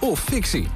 of fictie.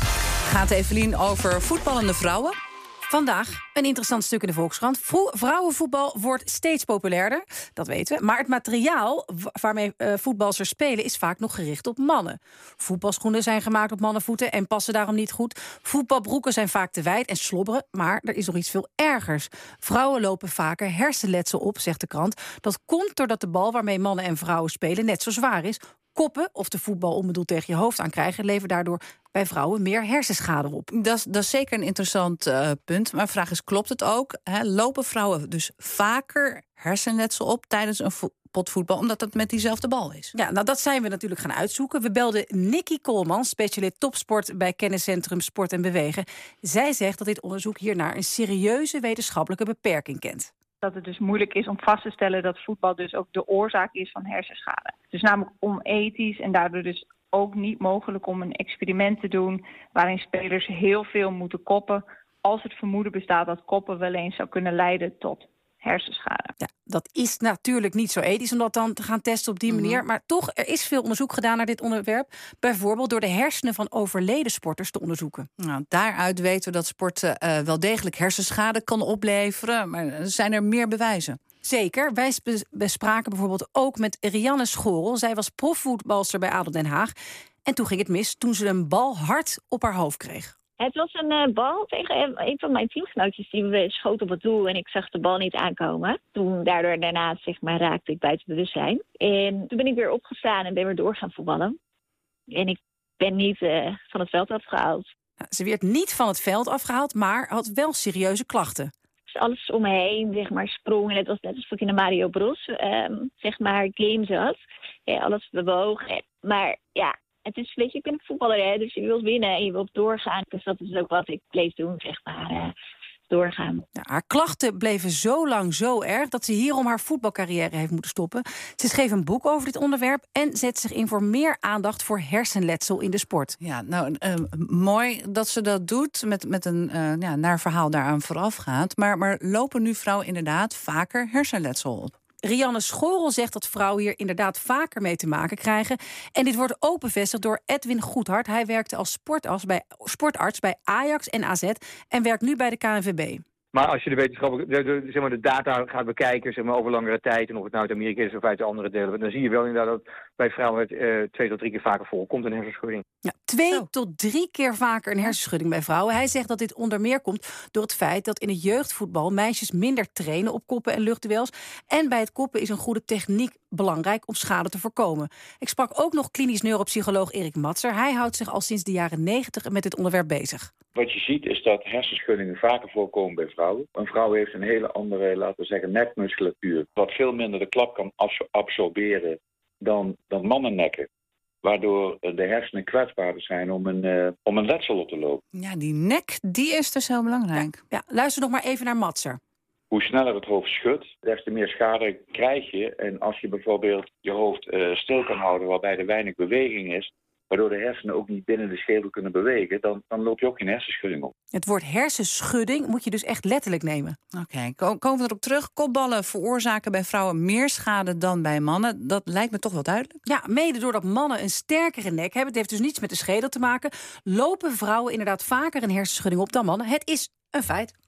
Gaat Evelien over voetballende vrouwen? Vandaag een interessant stuk in de Volkskrant. Vrouwenvoetbal wordt steeds populairder, dat weten we. Maar het materiaal waarmee uh, voetballers spelen is vaak nog gericht op mannen. Voetbalschoenen zijn gemaakt op mannenvoeten en passen daarom niet goed. Voetbalbroeken zijn vaak te wijd en slobberen. Maar er is nog iets veel ergers. Vrouwen lopen vaker hersenletsel op, zegt de krant. Dat komt doordat de bal waarmee mannen en vrouwen spelen net zo zwaar is koppen of de voetbal onbedoeld tegen je hoofd aan krijgen, levert daardoor bij vrouwen meer hersenschade op. Dat, is, dat is zeker een interessant uh, punt. Maar vraag is: klopt het ook? lopen vrouwen dus vaker hersenletsel op tijdens een potvoetbal, omdat het met diezelfde bal is? Ja, nou dat zijn we natuurlijk gaan uitzoeken. We belden Nikki Koolman, specialist topsport bij kenniscentrum Sport en Bewegen. Zij zegt dat dit onderzoek hiernaar een serieuze wetenschappelijke beperking kent dat het dus moeilijk is om vast te stellen dat voetbal dus ook de oorzaak is van hersenschade. Dus namelijk onethisch en daardoor dus ook niet mogelijk om een experiment te doen waarin spelers heel veel moeten koppen als het vermoeden bestaat dat koppen wel eens zou kunnen leiden tot hersenschade. Ja, dat is natuurlijk niet zo ethisch om dat dan te gaan testen op die mhm. manier. Maar toch, er is veel onderzoek gedaan naar dit onderwerp. Bijvoorbeeld door de hersenen van overleden sporters te onderzoeken. Nou, daaruit weten we dat sporten uh, wel degelijk hersenschade kan opleveren. Maar zijn er meer bewijzen? Zeker. Wij bespraken bijvoorbeeld ook met Rianne Schorel. Zij was profvoetbalster bij Adel Den Haag. En toen ging het mis toen ze een bal hard op haar hoofd kreeg. Het was een uh, bal tegen een van mijn teamgenootjes die schoot op het doel en ik zag de bal niet aankomen. Toen daardoor daarna zeg maar, raakte ik buiten bewustzijn. En toen ben ik weer opgestaan en ben weer door gaan voetballen. En ik ben niet uh, van het veld afgehaald. Ze werd niet van het veld afgehaald, maar had wel serieuze klachten. Dus alles om me heen, zeg maar, sprong. En het was net alsof ik in de Mario Bros, um, zeg maar, game zat. Ja, alles bewoog. Maar ja, het is, weet je, ik ben een voetballer, hè, dus je wilt winnen en je wilt doorgaan. Dus dat is ook wat ik bleef doen, zeg maar. Uh, doorgaan. Ja, haar klachten bleven zo lang zo erg dat ze hierom haar voetbalcarrière heeft moeten stoppen. Ze schreef een boek over dit onderwerp en zet zich in voor meer aandacht voor hersenletsel in de sport. Ja, nou uh, mooi dat ze dat doet met, met een uh, ja, naar verhaal daaraan vooraf gaat. Maar, maar lopen nu vrouwen inderdaad vaker hersenletsel op? Rianne Schorel zegt dat vrouwen hier inderdaad vaker mee te maken krijgen. En dit wordt ook bevestigd door Edwin Goedhart. Hij werkte als sportarts bij, sportarts bij Ajax en AZ en werkt nu bij de KNVB. Maar als je de wetenschappelijke de, de, zeg maar, de data gaat bekijken zeg maar, over langere tijd, en of het nou uit Amerika is of uit de andere delen, dan zie je wel inderdaad dat bij vrouwen het uh, twee tot drie keer vaker voorkomt een hersenschudding. Ja, twee tot drie keer vaker een hersenschudding bij vrouwen. Hij zegt dat dit onder meer komt door het feit dat in het jeugdvoetbal meisjes minder trainen op koppen en luchtduels. En bij het koppen is een goede techniek belangrijk om schade te voorkomen. Ik sprak ook nog klinisch neuropsycholoog Erik Matser. Hij houdt zich al sinds de jaren negentig met dit onderwerp bezig. Wat je ziet is dat hersenschuddingen vaker voorkomen bij vrouwen. Een vrouw heeft een hele andere, laten we zeggen, nekmusculatuur. Wat veel minder de klap kan absorberen dan, dan mannennekken. Waardoor de hersenen kwetsbaarder zijn om een, uh, om een letsel op te lopen. Ja, die nek, die is dus heel belangrijk. Ja, luister nog maar even naar Matser. Hoe sneller het hoofd schudt, des te meer schade krijg je. En als je bijvoorbeeld je hoofd uh, stil kan houden waarbij er weinig beweging is waardoor de hersenen ook niet binnen de schedel kunnen bewegen, dan, dan loop je ook geen hersenschudding op. Het woord hersenschudding moet je dus echt letterlijk nemen. Oké, komen we erop terug. Kopballen veroorzaken bij vrouwen meer schade dan bij mannen. Dat lijkt me toch wel duidelijk. Ja, mede doordat mannen een sterkere nek hebben. Het heeft dus niets met de schedel te maken. Lopen vrouwen inderdaad vaker een hersenschudding op dan mannen. Het is een feit.